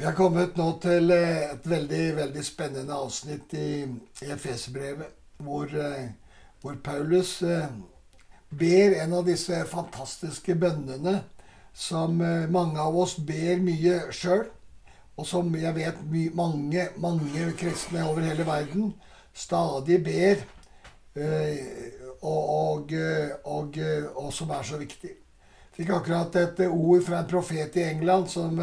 Vi har kommet nå til eh, et veldig veldig spennende avsnitt i, Efeserbrevet, hvor, eh, hvor Paulus eh, ber en av disse fantastiske bønnene som mange av oss ber mye sjøl, og som jeg vet mange, mange kristne over hele verden stadig ber, og, og, og, og som er så viktig. Fikk akkurat et ord fra en profet i England som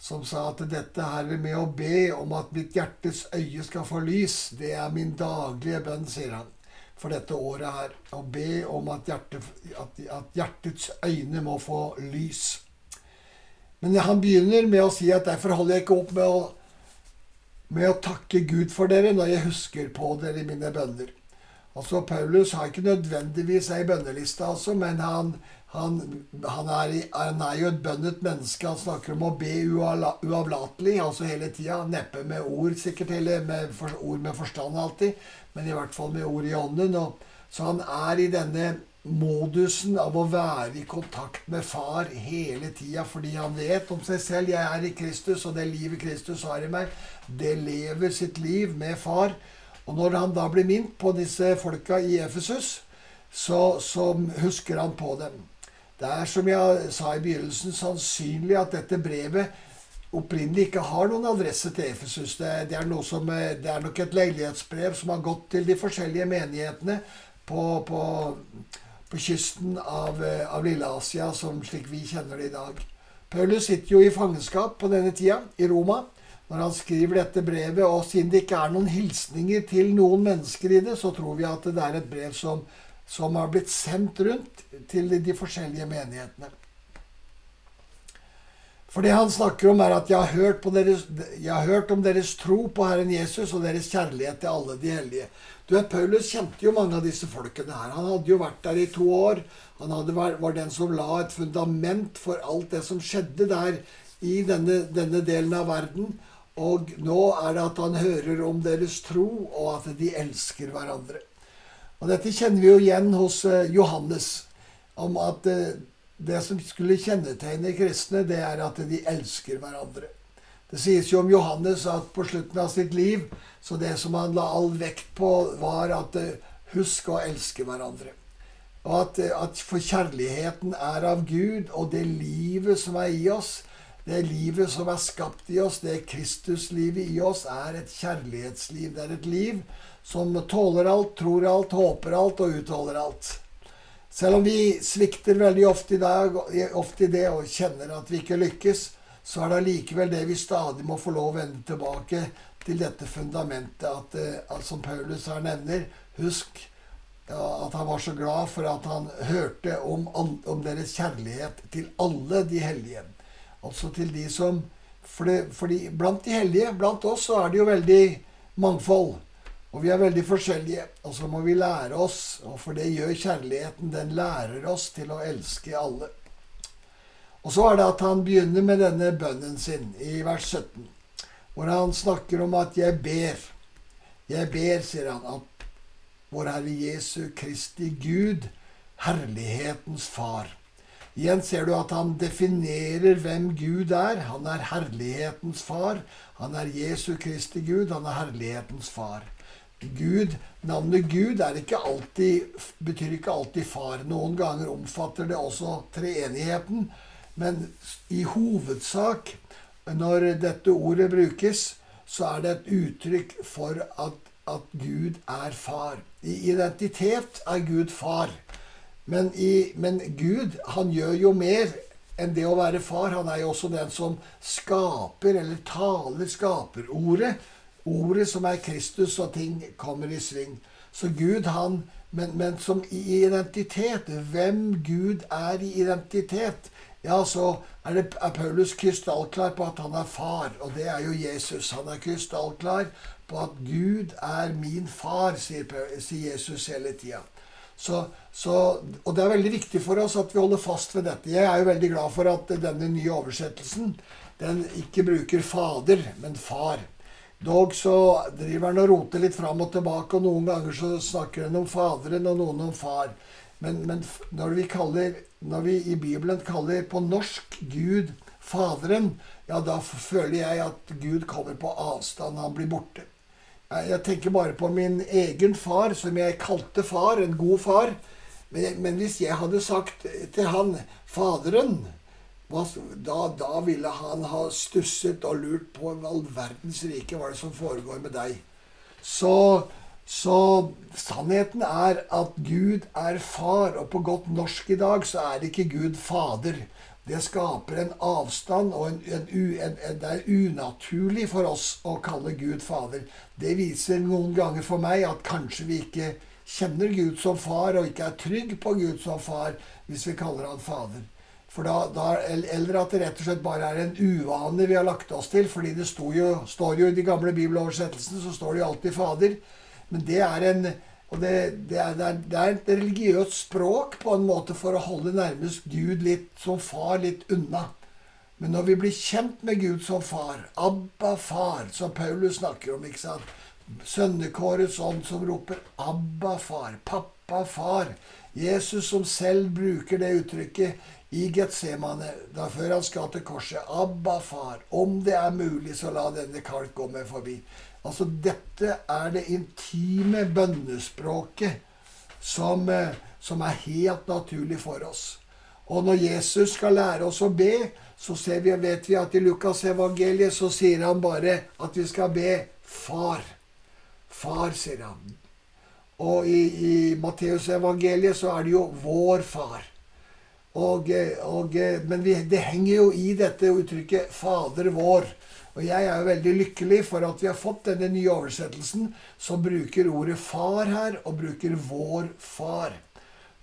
som sa at dette her med å be om at mitt hjertes øye skal få lys, det er min daglige bønn, sier han, for dette året her. Å be om at, hjerte, at, at hjertets øyne må få lys. Men han begynner med å si at derfor holder jeg ikke opp med å, med å takke Gud for dere når jeg husker på dere i mine bønner. Altså, Paulus har ikke nødvendigvis ei bønneliste, altså, men han, han, han, er, han, er, jo et bønnet menneske. Han snakker om å be uavlatelig, altså hele tida. Neppe med ord, sikkert, eller med for, ord med forstand alltid, men i hvert fall med ord i ånden. Og, så han er i denne modusen av å være i kontakt med far hele tida, fordi han vet om seg selv. 'Jeg er i Kristus, og det livet Kristus har i meg, det lever sitt liv med far.' Og når han da blir minnet på disse folka i Efesus, så, så husker han på dem. Det er, som jeg sa i begynnelsen, sannsynlig at dette brevet opprinnelig ikke har noen adresse til Efesus. Det, det, er som, det, er nok et leilighetsbrev som har gått til de forskjellige menighetene på, på, på kysten av, av Lille-Asia, slik vi kjenner det i dag. Paulus sitter jo i fangenskap på denne tida, i Roma, når han skriver dette brevet. Og siden det ikke er noen hilsninger til noen mennesker i det, så tror vi at det er et brev som som har blitt sendt rundt til de forskjellige menighetene. For det han snakker om, er at jeg har, hørt deres, jeg har hørt om deres tro på Herren Jesus og deres kjærlighet til alle de hellige. Du vet, Paulus kjente jo mange av disse folkene her. Han hadde jo vært der i to år. Han hadde, var den som la et fundament for alt det som skjedde der i denne, denne delen av verden. Og nå er det at han hører om deres tro, og at de elsker hverandre. Og dette kjenner vi jo igjen hos eh, Johannes, om at eh, det som skulle kjennetegne kristne, det er at de elsker hverandre. Det sies jo om Johannes at på slutten av sitt liv så det som han la all vekt på, var at eh, husk å elske hverandre. Og at, at for kjærligheten er av Gud, og det livet som er i oss, det livet som er skapt i oss, det Kristuslivet i oss, er et kjærlighetsliv. Det er et liv som tåler alt, tror alt, håper alt og utholder alt. Selv om vi svikter veldig ofte i, dag, ofte i det og kjenner at vi ikke lykkes, så er det allikevel det vi stadig må få lov å vende tilbake til dette fundamentet. At, eh, at som Paulus her nevner, husk at han var så glad for at han hørte om, om deres kjærlighet til alle de hellige. Altså til de som fordi, fordi blant de hellige, blant oss, så er det jo veldig mangfold. Og vi er veldig forskjellige. Og så må vi lære oss, og for det gjør kjærligheten. Den lærer oss til å elske alle. Og så er det at han begynner med denne bønnen sin i vers 17, hvor han snakker om at 'jeg ber'. Jeg ber, sier han, at vår Herre Jesu Kristi Gud, herlighetens Far. Igjen ser du at han definerer hvem Gud er. Han er herlighetens far. Han er Jesu Kristi Gud. Han er herlighetens far. Gud, Navnet Gud ikke alltid, betyr ikke alltid far. Noen ganger omfatter det også treenigheten. Men i hovedsak, når dette ordet brukes, så er det et uttrykk for at, at Gud er far. I identitet er Gud far. Men, i, men Gud, han gjør jo mer enn det å være far. Han er jo også den som skaper, eller taler skaperordet Ordet som er Kristus, og ting kommer i sving. Så Gud, han men, men, som i identitet. Hvem Gud er i identitet. Ja, så er, det, er Paulus krystallklar på at han er far, og det er jo Jesus. Han er krystallklar på at Gud er min far, sier, sier Jesus hele tida. Så, så, og det er veldig viktig for oss at vi holder fast ved dette. Jeg er jo veldig glad for at denne nye oversettelsen den ikke bruker fader, men far. Dog så driver han og roter litt fram og tilbake, og noen ganger så snakker han om Faderen og noen om Far. Men, men når, vi kaller, når vi i Bibelen kaller på norsk Gud Faderen, ja, da føler jeg at Gud kommer på avstand. Han blir borte. Jeg tenker bare på min egen far, som jeg kalte far, en god far. Men, men hvis jeg hadde sagt til han Faderen da, da, ville han ha stusset og lurt på all verdens rike hva er det som foregår med deg. Så, så sannheten er at Gud er far, og på godt norsk i dag så er ikke Gud fader. Det skaper en avstand, og en, en, en, det er unaturlig for oss å kalle Gud fader. Det viser noen ganger for meg at kanskje vi ikke kjenner Gud som far, og ikke er trygg på Gud som far hvis vi kaller han fader. For da, da, eller at det rett og slett bare er en uvane vi har lagt oss til. fordi det jo, står jo i de gamle bibeloversettelsene så står det jo alltid 'Fader'. Men det er en og det, det, er, det, er, et religiøst språk på en måte for å holde nærmest Gud litt som far litt unna. Men når vi blir kjent med Gud som far, Abba far, som Paulus snakker om ikke sant? Sønnekårets ånd som roper Abba far, pappa far. Jesus som selv bruker det uttrykket i Getsemane, da før han skal til korset. Abba, far, om det er mulig, så la denne kalk gå meg forbi. Altså, dette er det intime bønnespråket som, eh, som er helt naturlig for oss. Og når Jesus skal lære oss å be, så vi, vet vi at i Lukas evangeliet så sier han bare at vi skal be Far. Far, sier han. Og i, i Matteusevangeliet så er det jo vår far. Og, og, men vi, det henger jo i dette uttrykket 'Fader vår'. Og jeg er jo veldig lykkelig for at vi har fått denne nye oversettelsen som bruker ordet 'far' her, og bruker 'vår far'.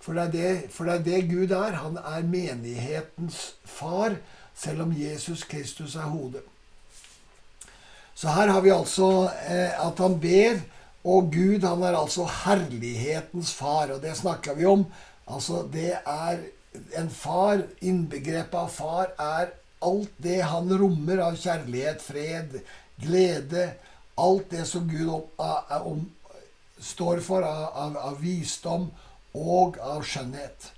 For det, det, for det er det Gud er. Han er menighetens far, selv om Jesus Kristus er hodet. Så her har vi altså eh, at han ber, og Gud han er altså herlighetens far. Og det snakka vi om. Altså, det er en far, innbegrepet av far, er alt det han rommer av kjærlighet, fred, glede. Alt det som Gud om, om, står for av, av, av, visdom og av skjønnhet.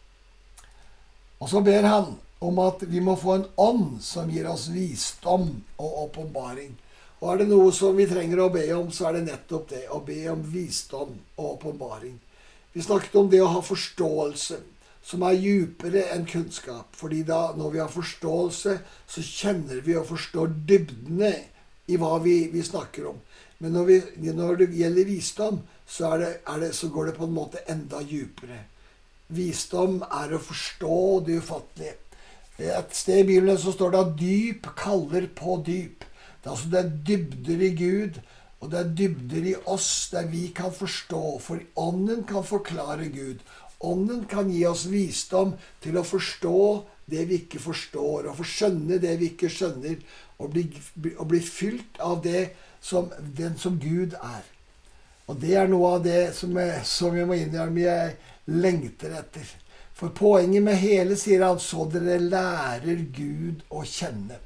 Og så ber han om at vi må få en ånd som gir oss visdom og åpenbaring. Og er det noe som vi trenger å be om, så er det nettopp det. Å be om visdom og åpenbaring. Vi snakket om det å ha forståelse som er djupere enn kunnskap. Fordi da, når vi har forståelse, så kjenner vi og forstår dybdene i hva vi, vi snakker om. Men når, vi, når, det gjelder visdom, så, er det, er det, så, går det på en måte enda djupere. Visdom er å forstå det ufattelige. Et sted i Bibelen så står det at dyp kaller på dyp. Det er, altså, det er dybder i Gud, og det er dybder i oss der vi kan forstå. For Ånden kan forklare Gud. Ånden kan gi oss visdom til å forstå det vi ikke forstår, og få skjønne det vi ikke skjønner, og bli, og bli fylt av det som, den som Gud er. Og det er noe av det som jeg, som jeg må innrømme jeg lengter etter. For poenget med hele, sier han, så dere lærer Gud å kjenne.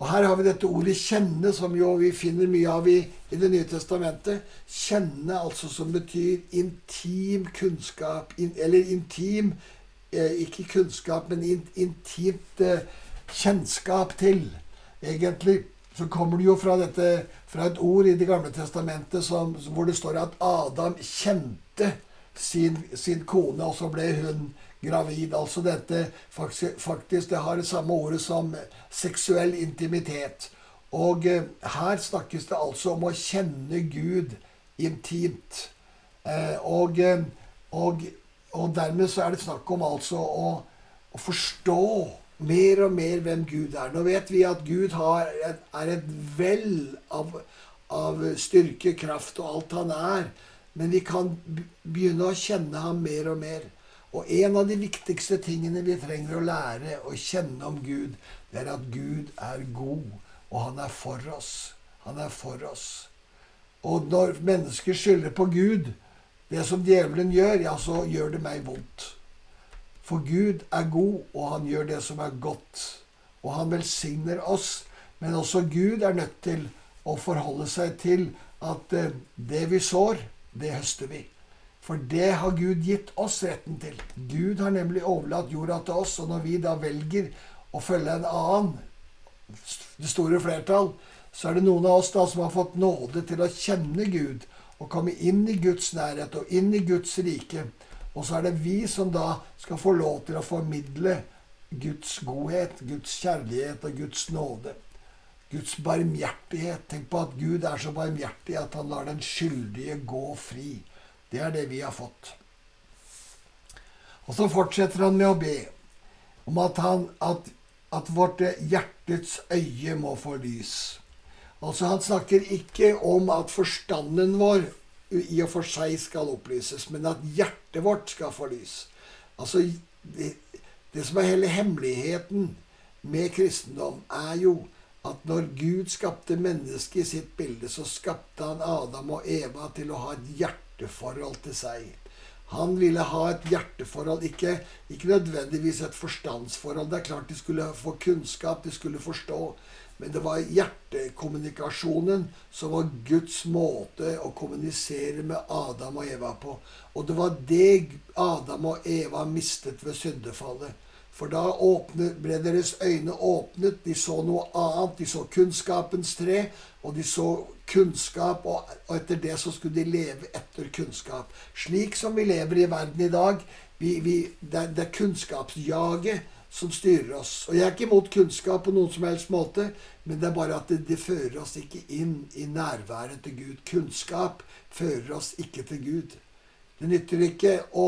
Og Her har vi dette ordet 'kjenne', som jo vi finner mye av i, i Det nye testamentet. Kjenne, altså som betyr intim kunnskap. In, eller intim eh, Ikke kunnskap, men in, intimt eh, kjennskap til. Egentlig så kommer det jo fra, dette, fra et ord i Det gamle testamentet som, hvor det står at Adam kjente sin, sin kone, og så ble hun gravid. Altså dette faktisk, det har det samme ordet som seksuell intimitet. Og eh, her snakkes det altså om å kjenne Gud intimt. Eh, og, eh, og, og, dermed så er det snakk om altså å, å, forstå mer og mer hvem Gud er. Nå vet vi at Gud et, er et vell av, av styrke, kraft og alt han er. Men vi kan begynne å kjenne ham mer og mer. Og en av de viktigste tingene vi trenger å lære å kjenne om Gud, det er at Gud er god, og han er for oss. Han er for oss. Og når mennesker skylder på Gud, det som djevelen gjør, ja, så gjør det meg vondt. For Gud er god, og han gjør det som er godt. Og han velsigner oss. Men også Gud er nødt til å forholde seg til at eh, det vi sår, det høster vi. For det har Gud gitt oss retten til. Gud har nemlig overlatt jorda til oss, og når vi da velger å følge en annen det store flertall, så er det noen av oss da som har fått nåde til å kjenne Gud og komme inn i Guds nærhet og inn i Guds rike. Og så er det vi som da skal få lov til å formidle Guds godhet, Guds kjærlighet og Guds nåde. Guds barmhjertighet. Tenk på at Gud er så barmhjertig at han lar den skyldige gå fri. Det er det vi har fått. Og så fortsetter han med å be om at, han, at, at vårt hjertets øye må få lys. Altså Han snakker ikke om at forstanden vår i og for seg skal opplyses, men at hjertet vårt skal få lys. Altså, det, det som er hele hemmeligheten med kristendom, er jo at når Gud skapte mennesket i sitt bilde, så skapte han Adam og Eva til å ha et hjerteforhold til seg. Han ville ha et hjerteforhold, ikke, ikke nødvendigvis et forstandsforhold. Det er klart de skulle få kunnskap, de skulle forstå. Men det var hjertekommunikasjonen som var Guds måte å kommunisere med Adam og Eva på. Og det var det Adam og Eva mistet ved syndefallet. For da åpnet, ble deres øyne åpnet. De så noe annet. De så kunnskapens tre, og de så kunnskap, og, etter det så skulle de leve etter kunnskap. Slik som vi lever i verden i dag. Vi, vi, det, det er kunnskapsjaget som styrer oss. Og jeg er ikke imot kunnskap på noen som helst måte, men det er bare at det, det fører oss ikke inn i nærværet til Gud. Kunnskap fører oss ikke til Gud. Det nytter ikke å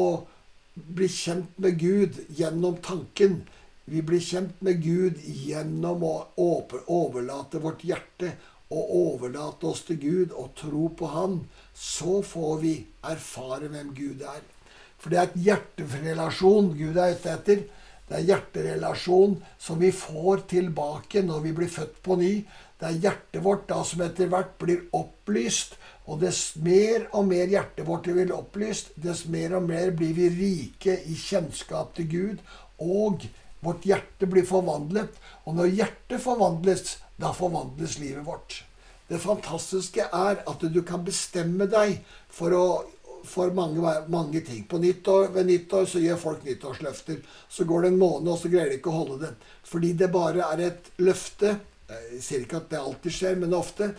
bli kjent med Gud gjennom tanken. Vi blir kjent med Gud gjennom å overlate vårt hjerte og overlate oss til Gud og tro på Han. Så får vi erfare hvem Gud er. For det er et hjerterelasjon Gud er ute etter. Det er hjerterelasjon som vi får tilbake når vi blir født på ny. Det er hjertet vårt da som etter hvert blir opplyst. Og dess mer og mer hjertet vårt blir opplyst, dess mer og mer blir vi rike i kjennskap til Gud. Og vårt hjerte blir forvandlet. Og når hjertet forvandles, da forvandles livet vårt. Det fantastiske er at du kan bestemme deg for å for mange, mange ting. På nyttår, ved nyttår så gjør folk nyttårsløfter. Så går det en måned, og så greier de ikke å holde det. Fordi det bare er et løfte. Jeg sier ikke at det alltid skjer, men ofte.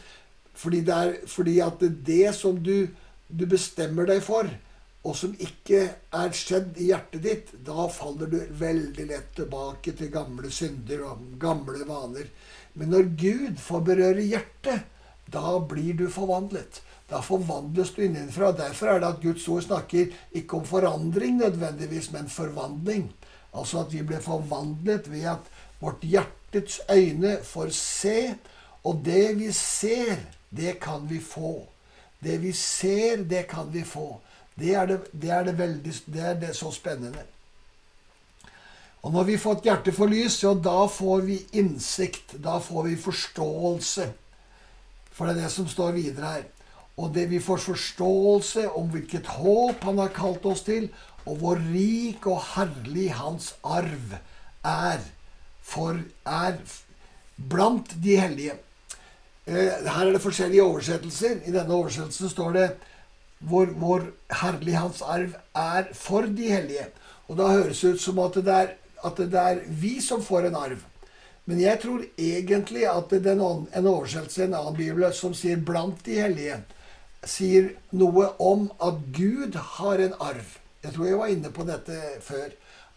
Fordi, det er, fordi at det som du, du bestemmer deg for, og som ikke er skjedd i hjertet ditt, da faller du veldig lett tilbake til gamle synder og gamle vaner. Men når Gud får berøre hjertet, da blir du forvandlet. Da forvandles du innenfra. Derfor er det at Guds ord snakker ikke om forandring nødvendigvis, men forvandling. Altså at vi ble forvandlet ved at vårt hjertets øyne får se. Og det vi ser, det kan vi få. Det vi ser, det kan vi få. Det er det, det, er det veldig Det er så spennende. Og når vi får et hjerte for lys, jo, da får vi innsikt. Da får vi forståelse. For det er det som står videre her. Og det vi får forståelse om hvilket håp han har kalt oss til, og hvor rik og herlig hans arv er, for, er blant de hellige. Eh, her er det forskjellige oversettelser. I denne oversettelsen står det hvor, hvor herlig hans arv er for de hellige. Og da høres det ut som at det, er, at det er vi som får en arv. Men jeg tror egentlig at er en oversettelse i en annen bibel som sier 'blant de hellige' sier noe om at Gud har en arv. Jeg tror jeg var inne på dette før.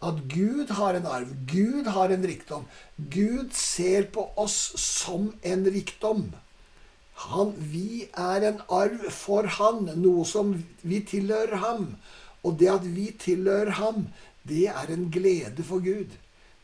At Gud har en arv. Gud har en rikdom. Gud ser på oss som en rikdom. Han, vi er en arv for han, noe som vi tilhører ham. Og det at vi tilhører ham, det er en glede for Gud.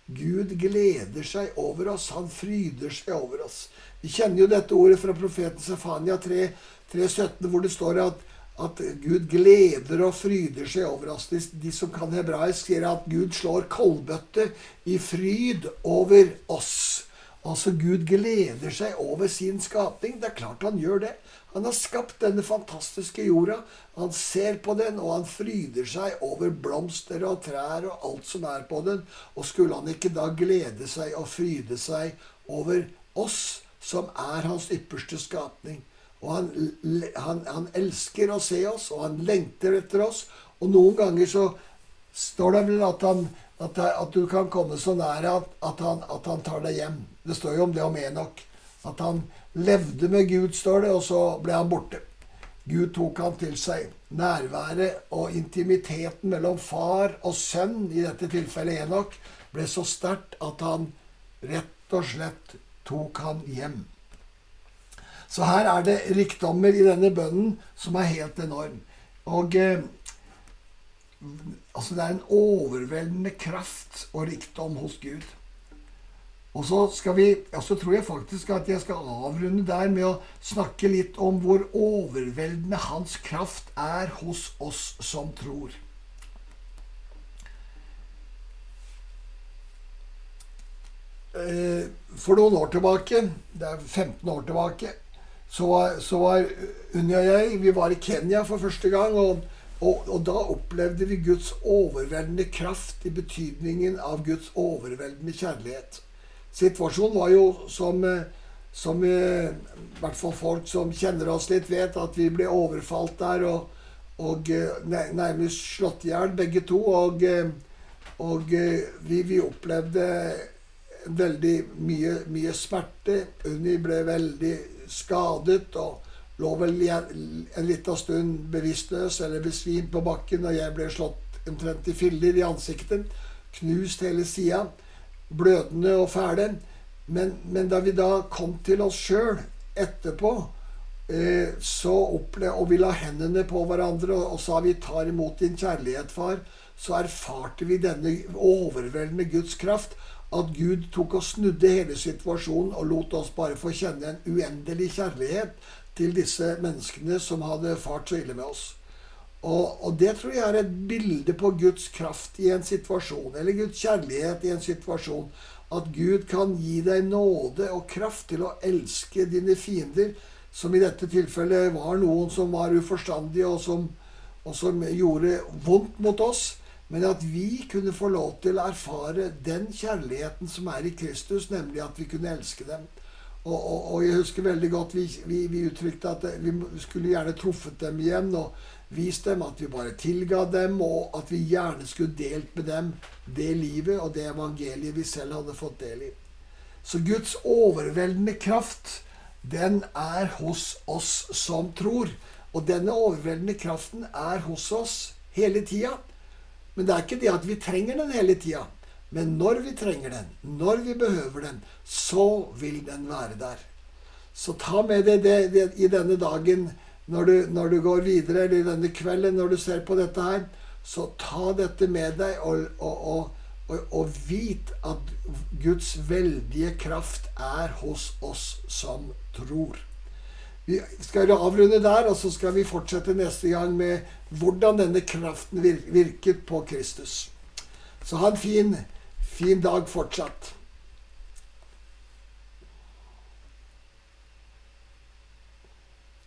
Gud gleder seg over oss. Han fryder seg over oss. Vi kjenner jo dette ordet fra profeten Sefania 3, 3,17, hvor det står at, at, Gud gleder og fryder seg over oss. De, de, som kan hebraisk, sier at Gud slår koldbøtte i fryd over oss. Altså, Gud gleder seg over sin skapning. Det er klart han gjør det. Han har skapt denne fantastiske jorda. Han ser på den, og han fryder seg over blomster og trær og alt som er på den. Og skulle han ikke da glede seg og fryde seg over oss, som er hans ypperste skapning? Og han, han, han, elsker å se oss, og han lengter etter oss. Og noen ganger så står det vel at han At, at, du kan komme så nær at, han, at, han, tar deg hjem. Det står jo om det om Enok. At han levde med Gud, står det, og så ble han borte. Gud tok han til seg. Nærværet og intimiteten mellom far og sønn, i dette tilfellet Enok, ble så sterkt at han rett og slett tok han hjem. Så her er det rikdommer i denne bønnen som er helt enorm. Og eh, altså det er en overveldende kraft og rikdom hos Gud. Og så, skal vi, så tror jeg faktisk at jeg skal avrunde der med å snakke litt om hvor overveldende hans kraft er hos oss som tror. Eh, for noen år tilbake, det er 15 år tilbake, så var, så var Unni og jeg vi var i Kenya for første gang. Og, og, og, da opplevde vi Guds overveldende kraft i betydningen av Guds overveldende kjærlighet. Situasjonen var jo som, som i hvert fall folk som kjenner oss litt, vet, at vi ble overfalt der og, og nærmest slått i hjel, begge to. Og, og vi, vi, opplevde veldig mye, mye smerte. Unni ble veldig skadet og lå vel en liten stund bevisstløs eller besvimt på bakken, og jeg ble slått omtrent i filler i ansiktet. Knust hele sida. Blødende og fæle. Men, men, da vi da kom til oss sjøl etterpå, eh, så opplevde, og vi la hendene på hverandre og, og sa vi tar imot din kjærlighet, far, så erfarte vi denne overveldende Guds kraft at Gud tok og snudde hele situasjonen og lot oss bare få kjenne en uendelig kjærlighet til disse menneskene som hadde fart så ille med oss. Og, og, det tror jeg er et bilde på Guds kraft i en situasjon, eller Guds kjærlighet i en situasjon. At Gud kan gi deg nåde og kraft til å elske dine fiender, som i dette tilfellet var noen som var uforstandige, og som, og som gjorde vondt mot oss. Men at vi kunne få lov til å erfare den kjærligheten som er i Kristus, nemlig at vi kunne elske dem. Og, og, og jeg husker veldig godt vi, vi, vi, uttrykte at vi skulle gjerne truffet dem igjen og vist dem at vi bare tilga dem, og at vi gjerne skulle delt med dem det livet og det evangeliet vi selv hadde fått del i. Så Guds overveldende kraft, den er hos oss som tror. Og denne overveldende kraften er hos oss hele tida. Men det er ikke det at vi trenger den hele tida. Men når vi trenger den, når vi behøver den, så vil den være der. Så ta med deg det, det, i denne dagen når du, når du, går videre, eller denne kvelden når du ser på dette her. Så ta dette med deg, og, og, og, og vit at Guds veldige kraft er hos oss som tror. Vi skal avrunde der, og så skal vi fortsette neste gang med hvordan denne kraften virket på Kristus. Så ha en fin, fin dag fortsatt.